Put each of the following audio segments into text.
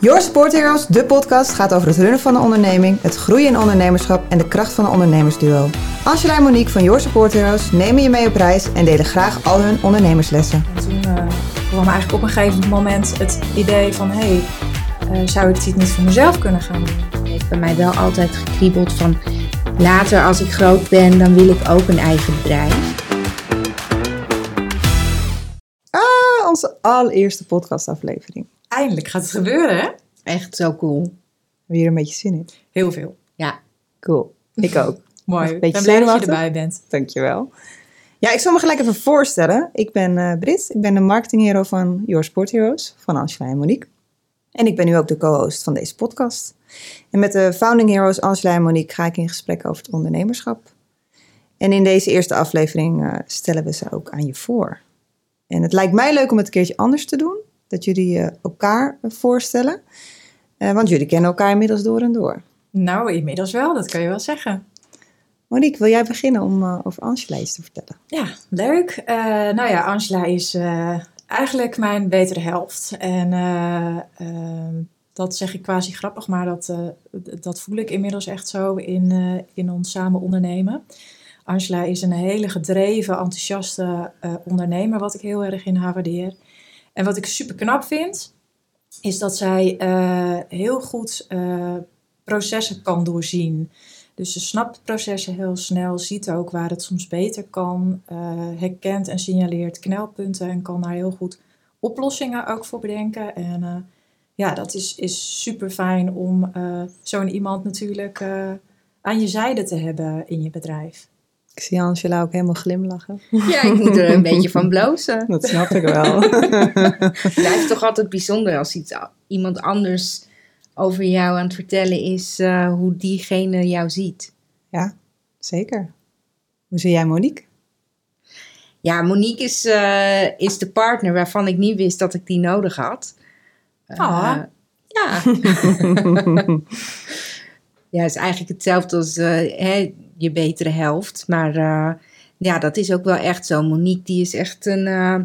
Your Support Heroes, de podcast, gaat over het runnen van een onderneming, het groeien in ondernemerschap en de kracht van een ondernemersduo. Angela en Monique van Your Support Heroes nemen je mee op reis en delen graag al hun ondernemerslessen. En toen uh, kwam eigenlijk op een gegeven moment het idee van... hé, hey, uh, zou ik dit niet voor mezelf kunnen gaan doen? Het heeft bij mij wel altijd gekriebeld van... later als ik groot ben, dan wil ik ook een eigen bedrijf. Allereerste podcastaflevering. Eindelijk gaat het gebeuren, hè? Echt zo cool. Heb je hier een beetje zin in? Heel veel. Ja. Cool. Ik ook. Mooi. Een Ik beetje ben blij dat je erbij bent. Dankjewel. Ja, ik zal me gelijk even voorstellen. Ik ben eh Brit. Ik ben de marketinghero van Your Sport Heroes, van Angela en Monique. En ik ben nu ook de co-host van deze podcast. En met de founding heroes Angela en Monique ga ik in gesprek over het ondernemerschap. En in deze eerste aflevering eh, stellen we ze ook aan je voor. En het lijkt mij leuk om het een keertje anders te doen. Dat jullie eh, elkaar voorstellen. Eh, want jullie kennen elkaar inmiddels door en door. Nou, inmiddels wel, dat kan je wel zeggen. Monique, wil jij beginnen om eh, over Angela iets te vertellen? Ja, leuk. Eh, nou ja, Angela is eh, eigenlijk mijn betere helft. En eh, ehm, dat zeg ik quasi grappig, maar dat, eh, dat voel ik inmiddels echt zo in, eh, in ons samen ondernemen. Angela is een hele gedreven, enthousiaste eh, ondernemer, wat ik heel erg in haar waardeer. En wat ik super knap vind, is dat zij eh, heel goed eh, processen kan doorzien. Dus ze snapt processen heel snel, ziet ook waar het soms beter kan, herkent en signaleert knelpunten en kan daar heel goed oplossingen ook voor bedenken. En ja, dat is, is super fijn om zo'n iemand natuurlijk aan je zijde te hebben in je bedrijf. Ik zie Angela ook helemaal glimlachen. Ja, ik moet er een beetje van blozen. Dat snap ik wel. Het blijft toch altijd bijzonder als iets, iemand anders over jou aan het vertellen is eh, hoe diegene jou ziet. ja, zeker. Hoe zie jij Monique? Ja, Monique is, eh, is de partner waarvan ik niet wist dat ik die nodig had. Eh, Ah. ja. ja, het is eigenlijk hetzelfde als je betere helft. Maar eh, ja, dat is ook wel echt zo. Monique die is echt een, eh,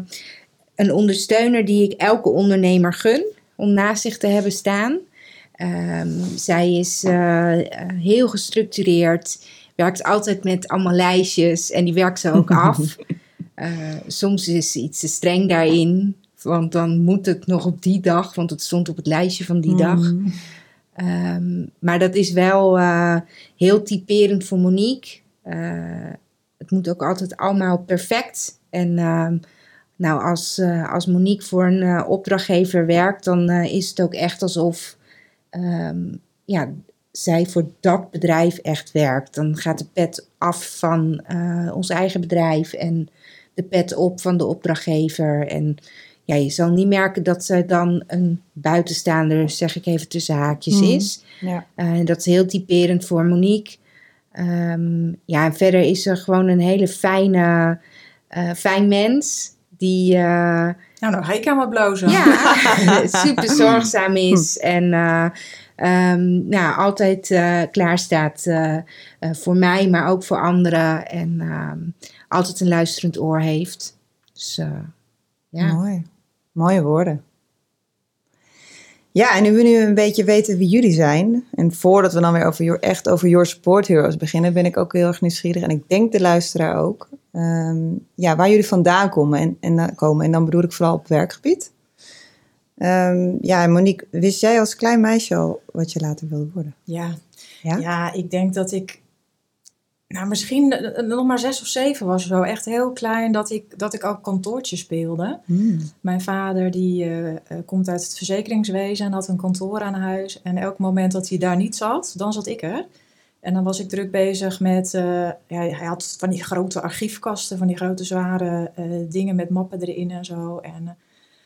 een ondersteuner die ik elke ondernemer gun om naast zich te hebben staan. Ehm, zij is eh, heel gestructureerd, werkt altijd met allemaal lijstjes en die werkt ze ook af. Soms is ze iets te streng daarin, want dan moet het nog op die dag, want het stond op het lijstje van die dag. Ehm, maar dat is wel eh, heel typerend voor Monique. Eh, het moet ook altijd allemaal perfect. En ehm, nou, als, eh, als Monique voor een opdrachtgever werkt, dan is het ook echt alsof ehm, ja, zij voor dat bedrijf echt werkt. Dan gaat de pet af van ons eigen bedrijf en de pet op van de opdrachtgever. En ja, je zal niet merken dat zij dan een buitenstaander, zeg ik even tussen haakjes, Mhm. is. Ja. Eh, en dat is heel typerend voor Monique. Ehm, ja, en verder is ze gewoon een hele fijne, eh, fijn mens. Die eh, Nou, nou ga ik helemaal blozen. ja, super zorgzaam is. En ehm, nou, altijd klaar staat voor mij, maar ook voor anderen. En ehm, altijd een luisterend oor heeft. Dus ja. Mooi. Mooie woorden. Ja, en nu we nu een beetje weten wie jullie zijn. En voordat we dan weer over, your- echt over Your Support Heroes beginnen, ben ik ook heel erg nieuwsgierig. En ik denk de luisteraar ook. ehm, ja, waar jullie vandaan komen. En, en, dan- komen. en dan bedoel ik vooral op werkgebied. Ehm, ja, Monique, wist jij als klein meisje al wat je later wilde worden? Ja. Ja? Ja, ik denk dat ik, nou misschien eh, nog maar zes of zeven was zo, echt heel klein, dat ik, dat ik ook kantoortje speelde. Hmm. Mijn vader die eh, eh, komt uit het verzekeringswezen en had een kantoor aan huis. En elk moment dat hij daar niet zat, dan zat ik er. En dan was ik druk bezig met, eh, ja, hij had van die grote archiefkasten, van die grote zware eh, dingen met mappen erin en zo. En eh,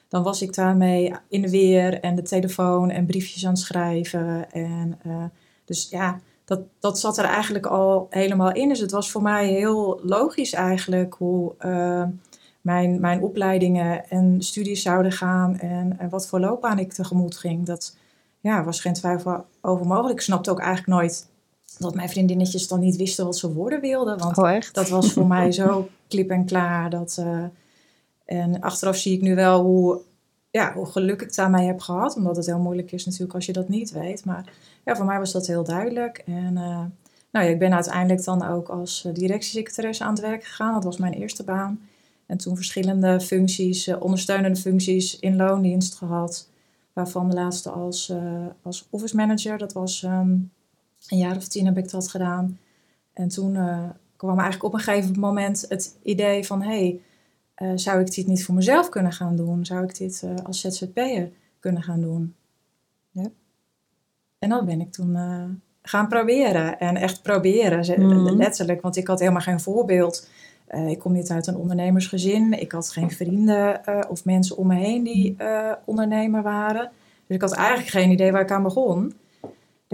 dan was ik daarmee in de weer en de telefoon en briefjes aan het schrijven. En eh, dus ja, dat, dat zat er eigenlijk al helemaal in. Dus het was voor mij heel logisch eigenlijk hoe eh, mijn, mijn opleidingen en studies zouden gaan en, en wat voor loopbaan ik tegemoet ging. Dat ja, was geen twijfel over mogelijk. Ik snapte ook eigenlijk nooit dat mijn vriendinnetjes dan niet wisten wat ze worden wilden. Want Oh, echt? dat was voor mij zo klip en klaar. Dat, eh, en achteraf zie ik nu wel hoe ja, hoe geluk ik daarmee heb gehad. Omdat het heel moeilijk is natuurlijk als je dat niet weet. Maar ja, voor mij was dat heel duidelijk. En uh, nou ja, ik ben uiteindelijk dan ook als directiesecretaresse aan het werk gegaan. Dat was mijn eerste baan. En toen verschillende functies, ondersteunende functies in loondienst gehad. Waarvan de laatste als, als office manager. Dat was um, een jaar of tien heb ik dat gedaan. En toen kwam eigenlijk op een gegeven moment het idee van... Hey, uh, zou ik dit niet voor mezelf kunnen gaan doen? Zou ik dit uh, als ZZP'er kunnen gaan doen? Ja. En dat ben ik toen uh, gaan proberen. En echt proberen, mm. letterlijk. Want ik had helemaal geen voorbeeld. ik kom niet uit een ondernemersgezin. Ik had geen vrienden of mensen om me heen die ondernemer waren. Dus ik had eigenlijk geen idee waar ik aan begon.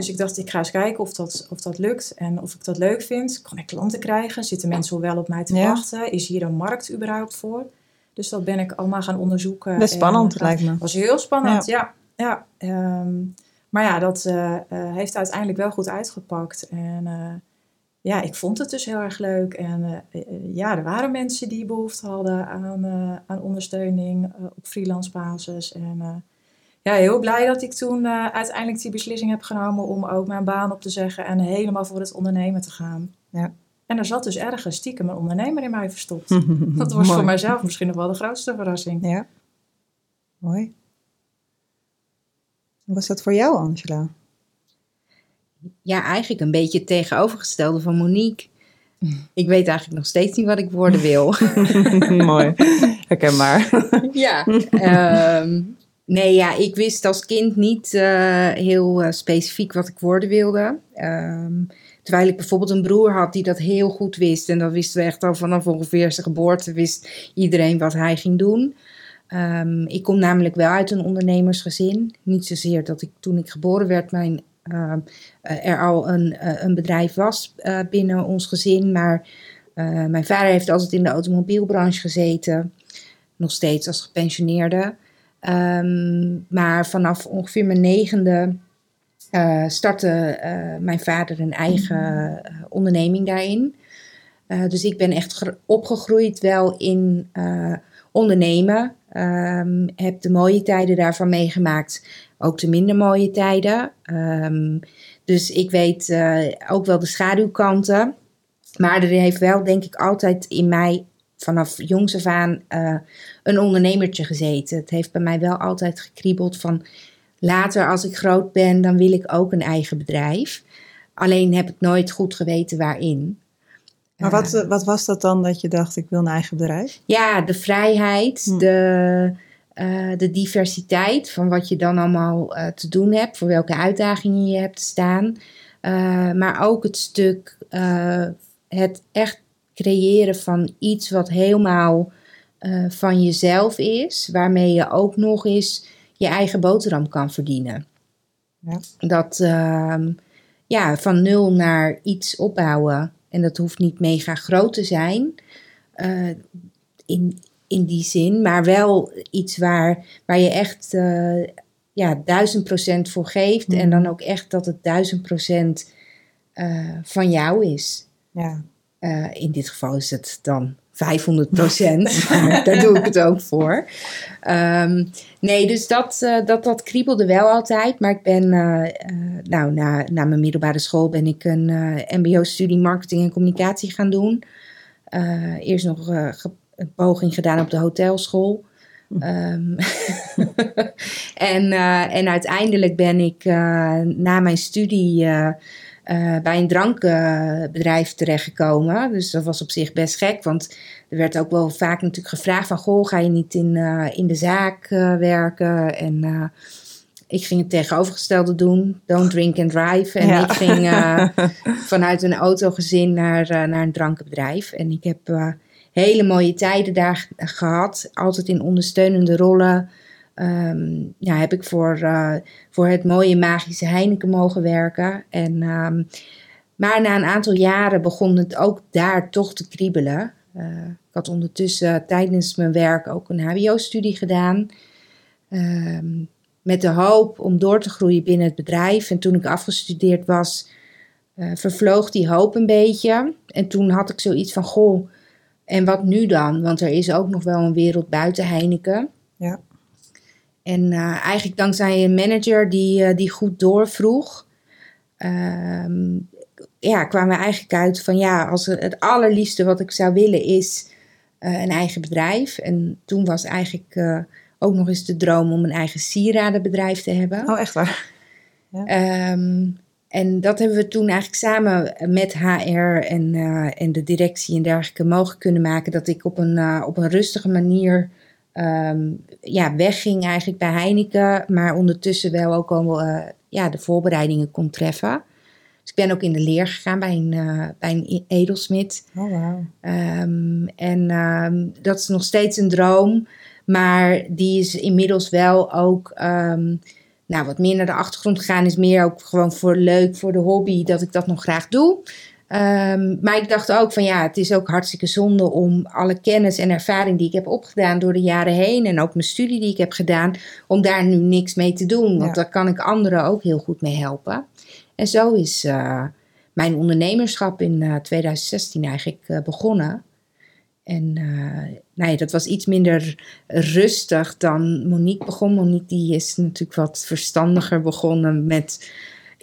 Dus ik dacht, ik ga eens kijken of dat, of dat lukt en of ik dat leuk vind. Kan ik klanten krijgen? Zitten mensen wel op mij te wachten? Is hier een markt überhaupt voor? Dus dat ben ik allemaal gaan onderzoeken. Best spannend en, lijkt me. was heel spannend, ja. ja, ehm, maar ja, dat uh, heeft uiteindelijk wel goed uitgepakt. En uh, ja, ik vond het dus heel erg leuk. En ja, er waren mensen die behoefte hadden aan, aan ondersteuning op freelance basis. En ja, heel blij dat ik toen uh, uiteindelijk die beslissing heb genomen om ook mijn baan op te zeggen en helemaal voor het ondernemen te gaan. Ja. En er zat dus ergens stiekem een ondernemer in mij verstopt. dat was voor mijzelf misschien nog wel de grootste verrassing. Ja, mooi. Hoe was dat voor jou, Angela? Ja, eigenlijk een beetje het tegenovergestelde van Monique. Ik weet eigenlijk nog steeds niet wat ik worden wil. mooi, herkenbaar. ja, um, Nee, ja, ik wist als kind niet uh, heel uh, specifiek wat ik worden wilde. Um, terwijl ik bijvoorbeeld een broer had die dat heel goed wist. En dat wisten we echt al vanaf ongeveer zijn geboorte. Wist iedereen wat hij ging doen. Um, ik kom namelijk wel uit een ondernemersgezin. Niet zozeer dat ik toen ik geboren werd mijn, uh, er al een, een bedrijf was binnen ons gezin. Maar mijn vader heeft altijd in de automobielbranche gezeten. Nog steeds als gepensioneerde. Um, maar vanaf ongeveer mijn negende uh, startte uh, mijn vader een eigen uh, onderneming daarin. dus ik ben echt opgegroeid wel in ondernemen. Um, heb de mooie tijden daarvan meegemaakt, ook de minder mooie tijden. Um, dus ik weet ook wel de schaduwkanten. Maar er heeft wel, denk ik, altijd in mij vanaf jongs af aan uh, een ondernemertje gezeten. Het heeft bij mij wel altijd gekriebeld van later als ik groot ben, dan wil ik ook een eigen bedrijf. Alleen heb ik nooit goed geweten waarin. Maar wat, uh, wat was dat dan dat je dacht, ik wil een eigen bedrijf? Ja, de vrijheid, hm. de, uh, de diversiteit van wat je dan allemaal te doen hebt, voor welke uitdagingen je hebt staan. maar ook het stuk, het echt creëren van iets wat helemaal uh, van jezelf is, waarmee je ook nog eens je eigen boterham kan verdienen. Ja. Dat uh, ja, van nul naar iets opbouwen. En dat hoeft niet mega groot te zijn. Uh, in, in die zin, maar wel iets waar, waar je echt uh, ja, duizend procent voor geeft. En mhm. dan ook echt dat het duizend procent van jou is. Ja. Uh, in dit geval is het dan 500 procent. Daar doe ik het ook voor. Um, nee, dus dat, uh, dat, dat kriebelde wel altijd. Maar ik ben, uh, nou, na, na mijn middelbare school ben ik een MBO-studie marketing en communicatie gaan doen. eerst nog een poging gedaan op de hotelschool. Um, en, en uiteindelijk ben ik na mijn studie uh, bij een drankbedrijf terechtgekomen. Dus dat was op zich best gek, want er werd ook wel vaak natuurlijk gevraagd van... Goh, ga je niet in, uh, in de zaak uh, werken? En ik ging het tegenovergestelde doen. Don't drink and drive. En ja. ik ging vanuit een autogezin naar, naar een drankenbedrijf. En ik heb hele mooie tijden daar gehad. Altijd in ondersteunende rollen. Um, ja, heb ik voor, uh, voor het mooie magische Heineken mogen werken. En, um, maar na een aantal jaren begon het ook daar toch te kriebelen. Uh, ik had ondertussen tijdens mijn werk ook een HBO-studie gedaan. Um, met de hoop om door te groeien binnen het bedrijf. En toen ik afgestudeerd was, uh, vervloog die hoop een beetje. En toen had ik zoiets van: Goh, en wat nu dan? Want er is ook nog wel een wereld buiten Heineken. Ja. En uh, eigenlijk dankzij een manager die, uh, die goed doorvroeg, ehm, ja, kwamen we eigenlijk uit van ja, als het allerliefste wat ik zou willen is uh, een eigen bedrijf. En toen was eigenlijk ook nog eens de droom om een eigen sieradenbedrijf te hebben. Oh, echt waar? Ja. Um, en dat hebben we toen eigenlijk samen met HR en, en de directie en dergelijke mogelijk kunnen maken. Dat ik op een, op een rustige manier um, ja, wegging eigenlijk bij Heineken. Maar ondertussen wel ook al uh, ja, de voorbereidingen kon treffen. Dus ik ben ook in de leer gegaan bij een, bij een edelsmid. Oh, wow. Um, en um, dat is nog steeds een droom. Maar die is inmiddels wel ook nou, wat meer naar de achtergrond gegaan is meer ook gewoon voor leuk, voor de hobby, dat ik dat nog graag doe. Um, maar ik dacht ook van ja, het is ook hartstikke zonde om alle kennis en ervaring die ik heb opgedaan door de jaren heen en ook mijn studie die ik heb gedaan, om daar nu niks mee te doen. Want ja. daar kan ik anderen ook heel goed mee helpen. En zo is uh, mijn ondernemerschap in uh, 2016 eigenlijk uh, begonnen. En uh, nou ja, dat was iets minder rustig dan Monique begon. Monique die is natuurlijk wat verstandiger begonnen met...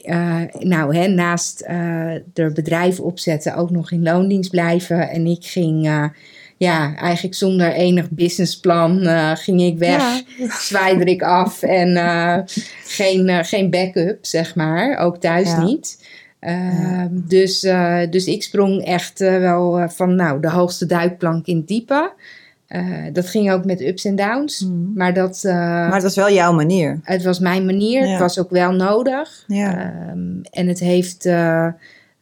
Uh, nou, hè, naast uh, er bedrijf opzetten ook nog in loondienst blijven. En ik ging, ja, eigenlijk zonder enig businessplan ging ik weg. Ja. Zwaaide ik af en geen, geen backup, zeg maar. Ook thuis ja. niet. Dus, dus ik sprong echt wel van nou, de hoogste duikplank in het diepe. dat ging ook met ups en downs. Mm. Maar, dat, maar het was wel jouw manier. Het was mijn manier. Ja. Het was ook wel nodig. Ja. en het heeft,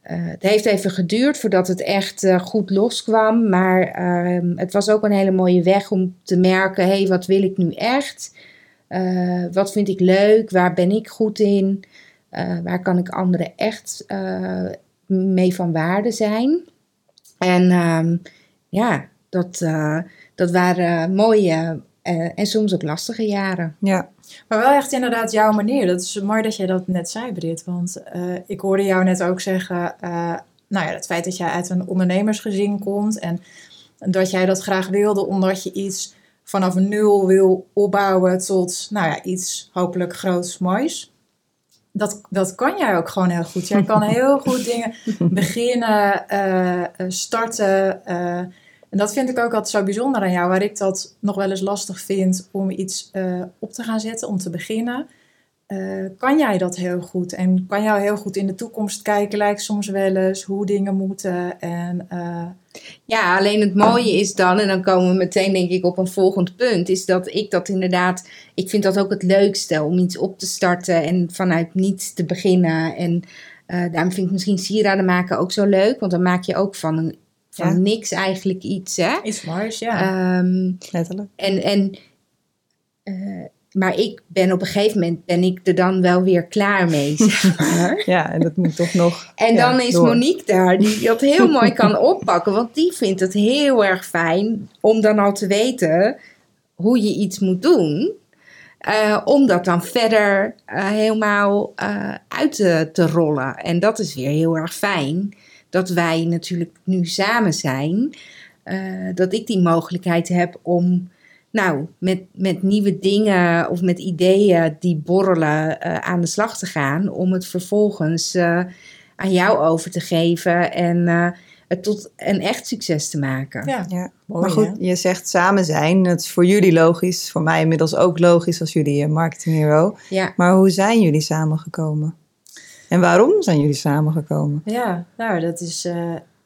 het heeft even geduurd voordat het echt goed loskwam. Maar ehm, het was ook een hele mooie weg om te merken: hé, hey, wat wil ik nu echt? wat vind ik leuk? Waar ben ik goed in? Waar kan ik anderen echt mee van waarde zijn? En um, ja, dat, uh, dat waren mooie en soms ook lastige jaren. Ja. Maar wel echt inderdaad jouw manier. Dat is mooi dat jij dat net zei, Brit. Want ik hoorde jou net ook zeggen... nou ja, het feit dat jij uit een ondernemersgezin komt... en dat jij dat graag wilde omdat je iets vanaf nul wil opbouwen... tot nou ja, iets hopelijk groots, moois dat, dat kan jij ook gewoon heel goed. Jij kan heel goed dingen beginnen, uh, starten. Uh, en dat vind ik ook altijd zo bijzonder aan jou, waar ik dat nog wel eens lastig vind om iets uh, op te gaan zetten, om te beginnen. kan jij dat heel goed? En kan jou heel goed in de toekomst kijken, lijkt soms wel eens hoe dingen moeten. En, ja, alleen het mooie is dan, en dan komen we meteen denk ik op een volgend punt, is dat ik dat inderdaad, ik vind dat ook het leukste om iets op te starten en vanuit niets te beginnen. En uh, daarom vind ik misschien sieraden maken ook zo leuk, want dan maak je ook van, een, van ja. niks eigenlijk iets. Hè? Iets moois, ja. Um, Letterlijk. En, en uh, maar ik ben op een gegeven moment ben ik er dan wel weer klaar mee. Zeg maar. ja, en dat moet toch nog. En ja, dan is door. Monique daar, die dat heel mooi kan oppakken. Want die vindt het heel erg fijn om dan al te weten hoe je iets moet doen. Uh, om dat dan verder uh, helemaal uh, uit te, te rollen. En dat is weer heel erg fijn. Dat wij natuurlijk nu samen zijn. dat ik die mogelijkheid heb om nou, met, met nieuwe dingen of met ideeën die borrelen uh, aan de slag te gaan. Om het vervolgens uh, aan jou over te geven en uh, het tot een echt succes te maken. Ja, ja. Mooi, maar goed, hè? je zegt samen zijn. Dat is voor jullie logisch. Voor mij inmiddels ook logisch als jullie marketing hero. Ja. Maar hoe zijn jullie samengekomen? En waarom zijn jullie samengekomen? Ja, nou, dat is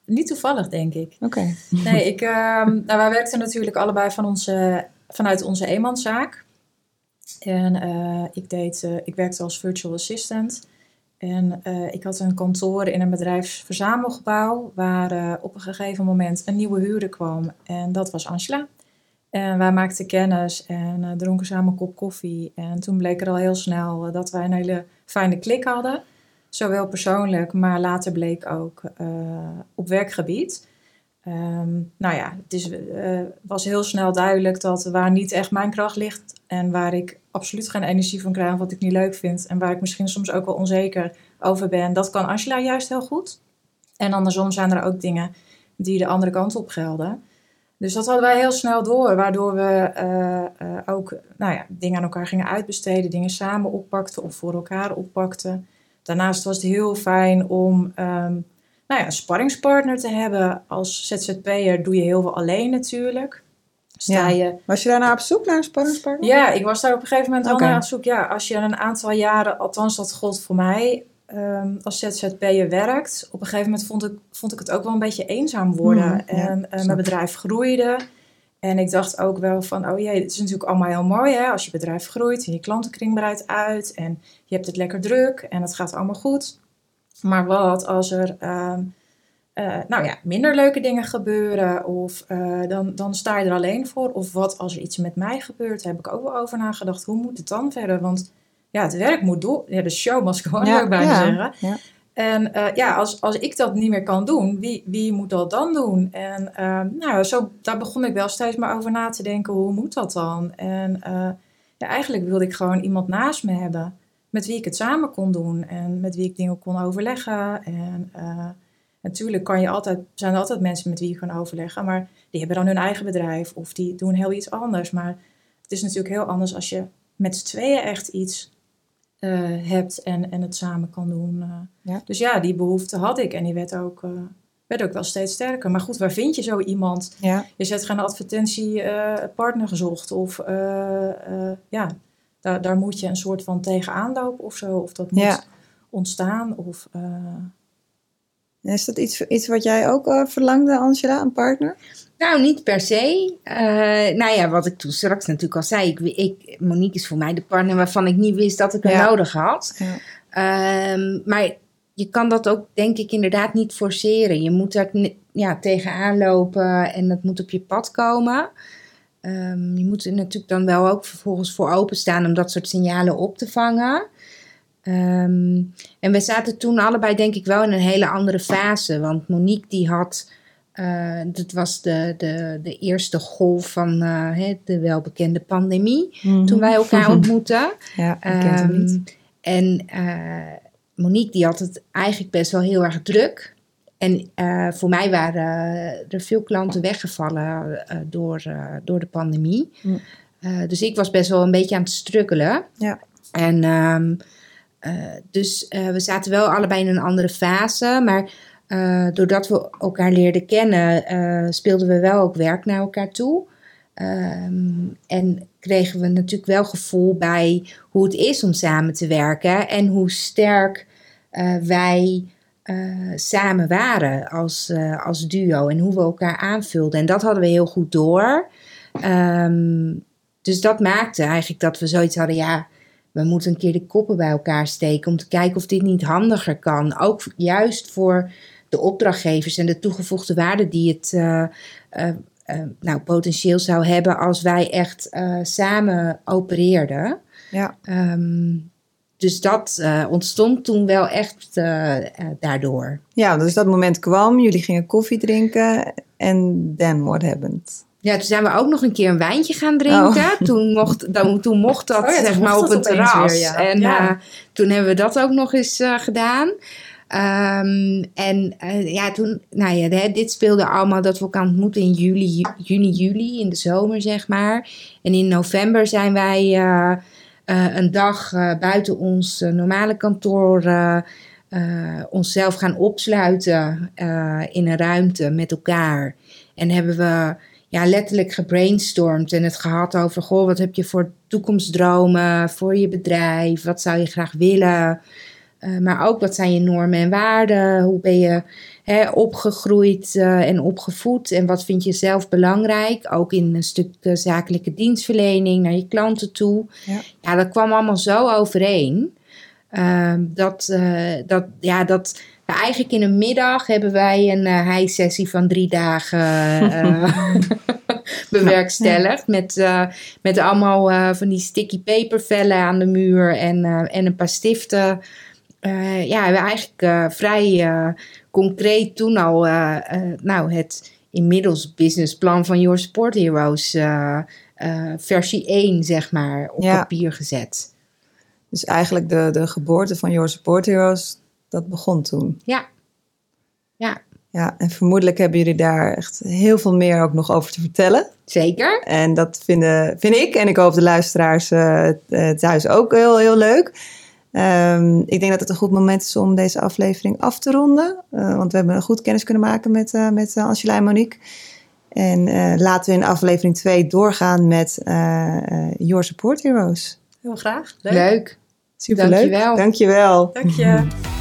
niet toevallig, denk ik. Oké. Okay. Nee, ik, uh, nou, wij werkten natuurlijk allebei van onze, vanuit onze eenmanszaak. En uh, ik, deed, uh, ik werkte als virtual assistant. En ik had een kantoor in een bedrijfsverzamelgebouw... waar op een gegeven moment een nieuwe huurder kwam. En dat was Angela. En wij maakten kennis en dronken samen een kop koffie. En toen bleek er al heel snel dat wij een hele fijne klik hadden... Zowel persoonlijk, maar later bleek ook uh, op werkgebied. Um, nou ja, het is, uh, was heel snel duidelijk dat waar niet echt mijn kracht ligt en waar ik absoluut geen energie van krijg, wat ik niet leuk vind en waar ik misschien soms ook wel onzeker over ben, dat kan Angela juist heel goed. En andersom zijn er ook dingen die de andere kant op gelden. Dus dat hadden wij heel snel door, waardoor we eh, eh, ook nou ja, dingen aan elkaar gingen uitbesteden, dingen samen oppakten of voor elkaar oppakten. Daarnaast was het heel fijn om um, nou ja, een sparringspartner te hebben. Als ZZP'er doe je heel veel alleen natuurlijk. Sta je... Was je daarna op zoek naar een sparringspartner? Ja, ik was daar op een gegeven moment okay. al naar op zoek. Ja, als je een aantal jaren, althans dat gold voor mij, um, als ZZP'er werkt, op een gegeven moment vond ik, vond ik het ook wel een beetje eenzaam worden. Mm, en uh, mijn bedrijf groeide. En ik dacht ook wel van, oh jee, het is natuurlijk allemaal heel mooi hè, als je bedrijf groeit en je klantenkring breidt uit en je hebt het lekker druk en het gaat allemaal goed. Maar wat als er uh, uh, nou ja, minder leuke dingen gebeuren of uh, dan, dan sta je er alleen voor. Of wat als er iets met mij gebeurt, daar heb ik ook wel over nagedacht. Hoe moet het dan verder? Want ja, het werk moet door. Ja, de show mag ik gewoon ja, ook bij ja, zeggen. Ja. En uh, ja, als, als ik dat niet meer kan doen, wie, wie moet dat dan doen? En uh, nou, zo, daar begon ik wel steeds maar over na te denken, hoe moet dat dan? En uh, ja, eigenlijk wilde ik gewoon iemand naast me hebben, met wie ik het samen kon doen en met wie ik dingen kon overleggen. En natuurlijk kan je altijd, zijn er altijd mensen met wie je kan overleggen, maar die hebben dan hun eigen bedrijf of die doen heel iets anders. Maar het is natuurlijk heel anders als je met z'n tweeën echt iets uh, hebt en, en het samen kan doen. Ja. Dus ja, die behoefte had ik en die werd ook, uh, werd ook wel steeds sterker. Maar goed, waar vind je zo iemand? Ja. Je zet geen advertentie partner gezocht of ja, daar, daar moet je een soort van tegenaan lopen of zo. Of dat moet ja. ontstaan of... Is dat iets, iets wat jij ook verlangde, Angela, een partner? Nou, niet per se. Uh, nou ja, wat ik toen straks natuurlijk al zei. Ik, ik, Monique is voor mij de partner waarvan ik niet wist dat ik hem ja. nodig had. Ja. Um, maar je kan dat ook, denk ik, inderdaad niet forceren. Je moet er ja, tegenaan lopen en dat moet op je pad komen. Um, je moet er natuurlijk dan wel ook vervolgens voor openstaan om dat soort signalen op te vangen. Um, en we zaten toen allebei, denk ik, wel in een hele andere fase. Want Monique die had uh, dat was de, de, de eerste golf van uh, de welbekende pandemie. Mm -hmm. Toen wij elkaar ontmoetten. ja, ik ken hem um, niet. En uh, Monique die had het eigenlijk best wel heel erg druk. En voor mij waren er veel klanten weggevallen door, door de pandemie. Mm. dus ik was best wel een beetje aan het struggelen. Ja. En um, dus we zaten wel allebei in een andere fase. Maar uh, doordat we elkaar leerden kennen, uh, speelden we wel ook werk naar elkaar toe. Um, en kregen we natuurlijk wel gevoel bij hoe het is om samen te werken en hoe sterk uh, wij samen waren als, als duo en hoe we elkaar aanvulden. En dat hadden we heel goed door. Um, dus dat maakte eigenlijk dat we zoiets hadden, ja, we moeten een keer de koppen bij elkaar steken om te kijken of dit niet handiger kan. Ook juist voor de opdrachtgevers en de toegevoegde waarde die het uh, uh, uh, nou, potentieel zou hebben als wij echt samen opereerden. Ja. Um, dus dat ontstond toen wel echt daardoor. Ja, dus dat moment kwam, jullie gingen koffie drinken en then what happened? Ja, toen zijn we ook nog een keer een wijntje gaan drinken. Oh. Toen, mocht, dan, toen mocht dat oh ja, zeg maar op een terras. Weer, ja. En ja. toen hebben we dat ook nog eens gedaan. Um, en uh, ja, toen, nou ja, dit speelde allemaal dat we elkaar ontmoeten in juli, juni, juli, in de zomer, zeg maar. En in november zijn wij uh, uh, een dag buiten ons normale kantoor onszelf gaan opsluiten in een ruimte met elkaar. En hebben we ja, letterlijk gebrainstormd en het gehad over: goh, wat heb je voor toekomstdromen voor je bedrijf? Wat zou je graag willen? Uh, maar ook wat zijn je normen en waarden? Hoe ben je hè, opgegroeid uh, en opgevoed? En wat vind je zelf belangrijk? Ook in een stuk uh, zakelijke dienstverlening naar je klanten toe. Ja, ja dat kwam allemaal zo overeen. Ehm, dat, dat, ja, dat we eigenlijk in een middag hebben wij een high-sessie van drie dagen bewerkstelligd. Ja. Met, met allemaal van die sticky paper vellen aan de muur en, en een paar stiften uh, ja, we eigenlijk uh, vrij uh, concreet toen al nou, het inmiddels businessplan van Your Sport Heroes versie 1, zeg maar, op ja. papier gezet. Dus eigenlijk de, de geboorte van Your Sport Heroes, dat begon toen? Ja. Ja. Ja, en vermoedelijk hebben jullie daar echt heel veel meer ook nog over te vertellen. Zeker. En dat vinden, vind ik en ik hoop de luisteraars uh, thuis ook heel, heel leuk. Um, ik denk dat het een goed moment is om deze aflevering af te ronden. Uh, want we hebben een goed kennis kunnen maken met, uh, met Angela en Monique. En laten we in aflevering 2 doorgaan met Your Support Heroes. Heel graag. Leuk. Leuk. Superleuk. Dankjewel. Dankjewel. Dank je.